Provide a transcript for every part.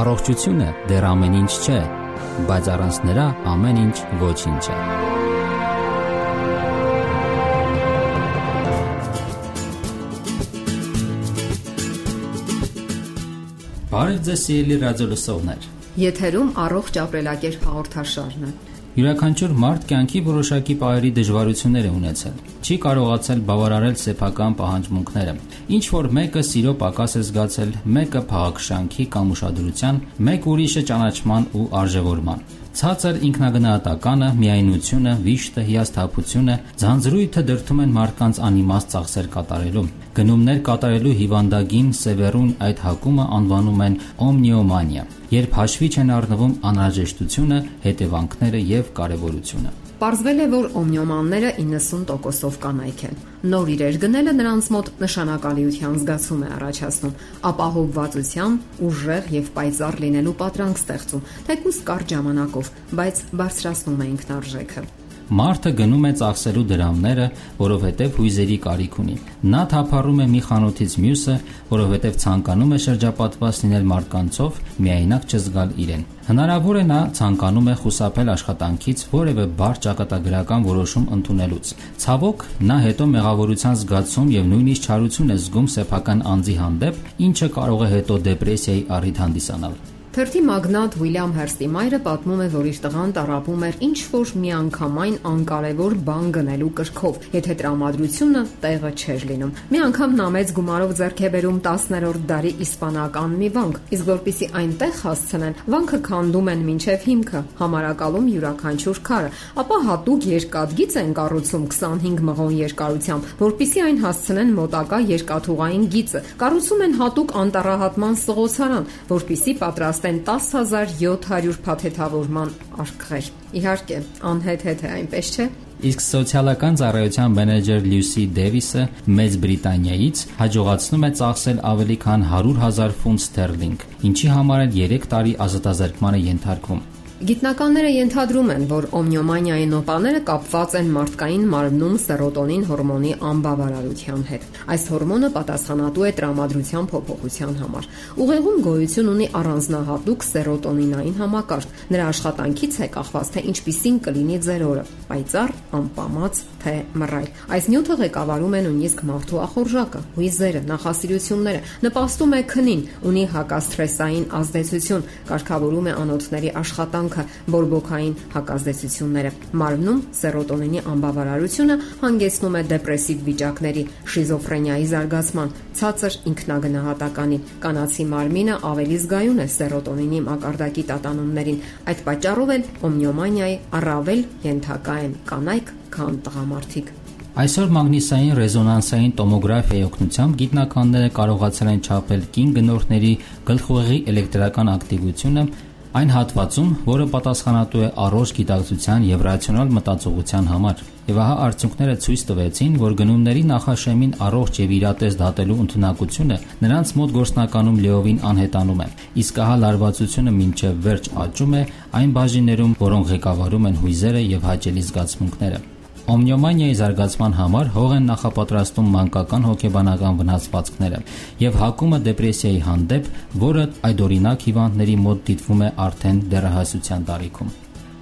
Առողջությունը դեռ ամեն ինչ չէ, բայց առանց նրա ամեն ինչ ոչինչ է։ Բարև ձեզ սիրելի ռադիո լսողներ։ Եթերում առողջ ապրելակերպ հաղորդաշարն է։ Յուրաքանչյուր մարդ կյանքի որոշակի պահերի դժվարություններ է ունեցել։ Չի կարողացել բավարարել սեփական պահանջմունքները։ Ինչ որ մեկը սիրո պակաս է զգացել, մեկը փաղաքշանքի կամ ուշադրության, մեկ ուրիշը ճանաչման ու արժևորման։ Ցածր ինքնագնահատականը, միայնությունը, վիշտը, հիասթափությունը, ձանձրույթը դրթում են մարդկանց անիմաստ ծախսեր կատարելու։ Գնումներ կատարելու հիվանդագին Սևերուն այդ հակումը անվանում են օմնիոմանիա, երբ հաշվի չեն առնվում անհրաժեշտությունը, հետևանքները եւ կարեւորությունը։ Պարզվել է, որ օմնիոմանները 90%-ով կանայք են։ Նոր իրեր գնելը նրանց մոտ նշանակալիության զգացում է առաջացնում, ապահովվածության, ուժեղ եւ պայծառ լինելու պատրանք ստեղծում, թեկուզ կարճ ժամանակով, բայց բարձրացնում է ինքնարժեքը։ Մարդը գնում է ծախսելու դրամները, որովհետև հույզերի կարիք ունի։ Նա թափառում է մի խանութից մյուսը, որովհետև ցանկանում է շրջապատված լինել մարդկանցով, միայնակ չզգալ իրեն։ Հնարավոր է նա ցանկանում է խուսափել աշխատանքից որևէ բարդ ճակատագրական որոշում ընդունելուց։ Ցավոք, նա հետո մեղավորության զգացում եւ նույնիսկ չարություն է զգում սեփական անձի հանդեպ, ինչը կարող է հետո դեպրեսիայի առիթ հանդիսանալ։ Թերթի մագնատ Ուիլյամ Հերստի մայրը պատմում է, որ իր տղան տարապում էր ինչ որ միանգամայն անկարևոր բան գնելու կրքով, եթե տրամադրությունը տեղը չէր լինում։ Մի անգամ նա մեծ գումարով ձեռք է բերում 10-րդ դարի իսպանական մի վանք, իսկ որpիսի այնտեղ հասցնեն, վանքը քանդում են մինչև հիմքը, համարակալում յուրաքանչյուր քարը, ապա հատուկ երկաթգիծ են կառուցում 25 մղոն երկարությամբ, որpիսի այն հասցնեն մոտակա երկաթուղային գիծը։ Կառուցում են հատուկ անտառահատման սղոցարան, որpիսի պատրաստ պատրաստեն 10700 փաթեթավորման արկղեր։ Իհարկե, անհետ-հետ է, այնպես չէ։ Իսկ սոցիալական ծառայության մենեջեր Լյուսի Դեվիսը Մեծ Բրիտանիայից հաջողացնում է ծախսել ավելի քան 100.000 ֆունտ ստերլինգ, ինչի համար էլ 3 տարի ազատազրկման է ենթարկվում։ Գիտնականները ենթադրում են, որ օմնիոմանիայի նոպաները կապված են մարդկային մարմնում սերոտոնին հորմոնի անբավարարության հետ։ Այս հորմոնը պատասխանատու է տրամադրության փոփոխության համար։ Ուղեղում գոյություն ունի առանձնահատուկ սերոտոնինային համակարգ։ Նրա աշխատանքից է կախված, թե ինչպիսին կլինի ձեր օրը՝ պայծառ, անպամած, թե մռայլ։ Այս նյութը ղեկավարում է նույնիսկ մարդու ախորժակը, հույզերը, նախասիրությունները, նպաստում է քնին, ունի հակասթրեսային ազդեցություն, կարգավորում է անոթների աշխատանք կյանքը բորբոքային հակազդեցությունները։ Մարմնում սերոտոնինի անբավարարությունը հանգեցնում է դեպրեսիվ վիճակների, շիզոֆրենիայի զարգացման, ցածր ինքնագնահատականի։ Կանացի մարմինը ավելի զգայուն է սերոտոնինի մակարդակի տատանումներին։ Այդ պատճառով էլ օմնիոմանիայի առավել ենթակա են կանայք, քան տղամարդիկ։ Այսօր մագնիսային ռեզոնանսային տոմոգրաֆիայի օգնությամբ գիտնականները կարողացել են չափել կին գնորդների գլխուղեղի էլեկտրական ակտիվությունը այն հատվածում, որը պատասխանատու է առողջ գիտակցության եւ ռացիոնալ մտածողության համար։ Եվ ահա արդյունքները ցույց տվեցին, որ գնումների նախաշեմին առողջ եւ իրատես դատելու ընդունակությունը նրանց մոտ գործնականում լիովին անհետանում է։ Իսկ ահա լարվածությունը մինչև վերջ աճում է այն բաժիններում, որոնք ղեկավարում են հույզերը եւ հաճելի զգացմունքները։ Օմնիոմանիայի զարգացման համար հող են նախապատրաստում մանկական հոգեբանական վնասվածքները եւ հակումը դեպրեսիայի հանդեպ, որը այդօրինակ հիվանդների մոտ դիտվում է արդեն դեռահասության տարիքում։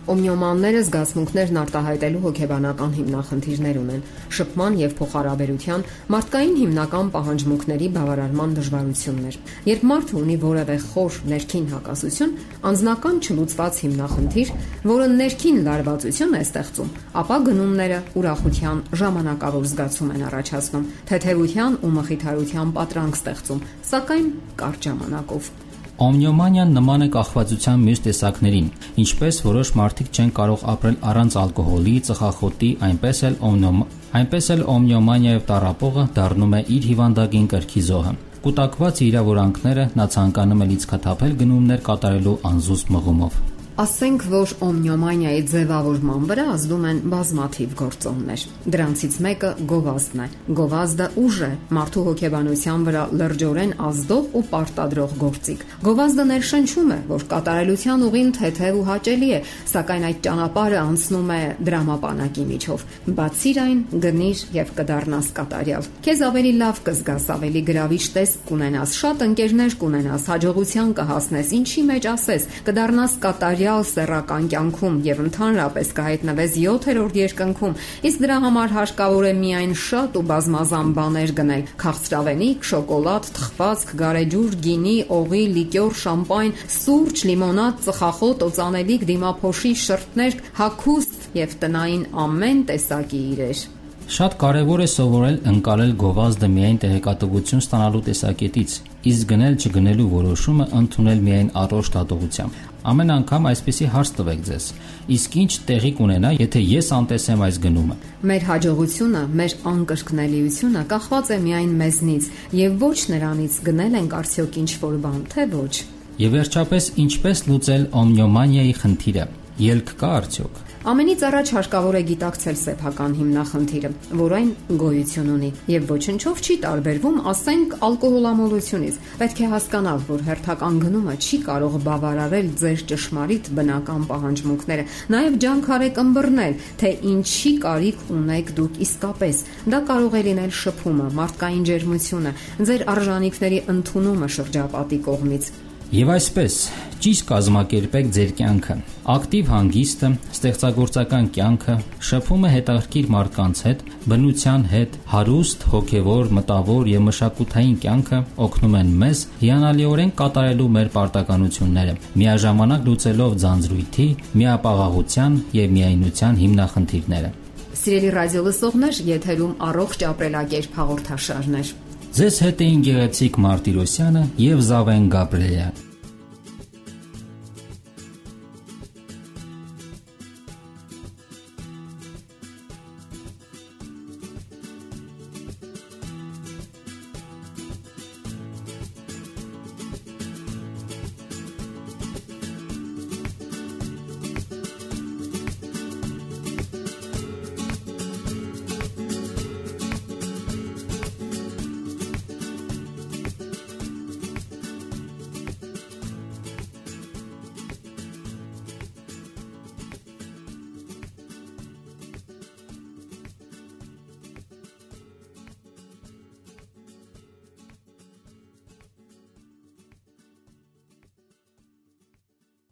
Օմնիոմանները զգացմունքներն արտահայտելու հոգեբանական հիմնախնդիրներ ունեն՝ շփման եւ փոխհարաբերության, մարդկային հիմնական պահանջմունքների բավարարման դժվարություններ։ Երբ մարդը ունի որևէ խոր ներքին հակասություն, անznական չլուծված հիմնախնդիր, որը ներքին լարվածություն է ստեղծում, ապա գնումները ուրախության ժամանակավոր զգացում են առաջացնում, թեթևության ու մխիթարության պատրանք ստեղծում, սակայն կարճ ժամանակով։ Օմնիոմանիան նման է կախվածության մյուս տեսակներին, ինչպես որոշ մարդիկ չեն կարող ապրել առանց ալկոհոլի, ծխախոտի, այնպես էլ օմնոմ այնպես էլ օմնիոմանիայով տարապողը դառնում է իր հիվանդագին կրքի զոհը։ Կուտակված իրավուրանքները նա ցանկանում է լիցքաթափել գնումներ կատարելու անզուսպ մղումով։ Ասենք, որ օմնիոմանիայի ձևավորման վրա ազդում են բազմաթիվ գործոններ։ Դրանցից մեկը գովազդն է։ Գովազդը ուժ է մարդու հոգեբանության վրա լրջորեն ազդող ու պարտադրող գործիք։ Գովազդը ներշնչում է, որ կատարելության ուղին թեթև ու հաճելի է, սակայն այդ ճանապարհը անցնում է դրամապանակի միջով։ Բացիր այն, գնիր եւ կդառնաս կատարյալ։ Քեզ ավելի լավ կզգաս, ավելի գրավիչ տեսք կունենաս, շատ ընկերներ կունենաս, հաջողության կհասնես, ինչի մեջ ասես, կդառնաս կատարյալ material սեռական կյանքում եւ ընդհանրապես կհայտնվես 7-րդ երկնքում, իսկ դրա համար հարկավոր է միայն շատ ու բազմազան բաներ գնել՝ քաղցրավենիք, շոկոլադ, թխվածք, գարեջուր, գինի, օղի, լիկյոր, շամպայն, սուրճ, լիմոնադ, ծխախոտ, օծանելիք, դիմափոշի, շրթներ, հագուստ եւ տնային ամեն տեսակի իրեր։ Շատ կարևոր է սովորել ընկալել գովազդը միայն տեղեկատվություն ստանալու տեսակետից, իսկ գնել չգնելու որոշումը ընդունել միայն առողջ դատողությամբ։ Ամեն անգամ այսպեսի հարց տվեք ձեզ. իսկ ինչ տեղի կունենա, եթե ես անտեսեմ այս գնումը։ Մեր հաջողությունը, մեր անկրկնելիությունը կախված է միայն մեզնից եւ ոչ նրանից գնել ենք արդյոք ինչ-որ բան, թե ոչ։ Եվ վերջապես, ինչպես լուծել օմնիոմանիայի խնդիրը։ Ելք կա արդյոք։ Ամենից առաջ հարկավոր է գիտակցել սեփական հիմնախնդիրը, որ այն գոյություն ունի եւ ոչնչով չի տարբերվում, ասենք, ալկոհոլամոլությունից։ Պետք է հասկանալ, որ հերթական գնումը չի կարող բավարարել ձեր ճշմարիտ բնական պահանջմունքները, նաեւ ջանքարեք ըմբռնել, թե ինչի կարիք ունեք դուք իսկապես։ Դա կարող է լինել շփումը, մարդկային ջերմությունը, ձեր արժանինքների ընդունումը շրջապատի կողմից Եվ այսպես, ճիշտ կազմակերպեք ձեր կյանքը։ Ակտիվ հանգիստը, ստեղծագործական կյանքը, շփումը հետաքրքիր մարդկանց հետ, բնության հետ, հարուստ, հոգևոր, մտավոր եւ մշակութային կյանքը օգնում են մեզ հիանալիորեն կատարելու մեր պարտականությունները, միաժամանակ լուծելով ձանձրույթի, միապաղաղության եւ միայնության հիմնախնդիրները։ Սիրելի ռադիո լսողներ, եթերում առողջ ապրելակերպ հաղորդաշարներ։ Ձեզ հետ էին Գեղեցիկ Մարտիրոսյանը եւ Զավեն Գաբրելյանը։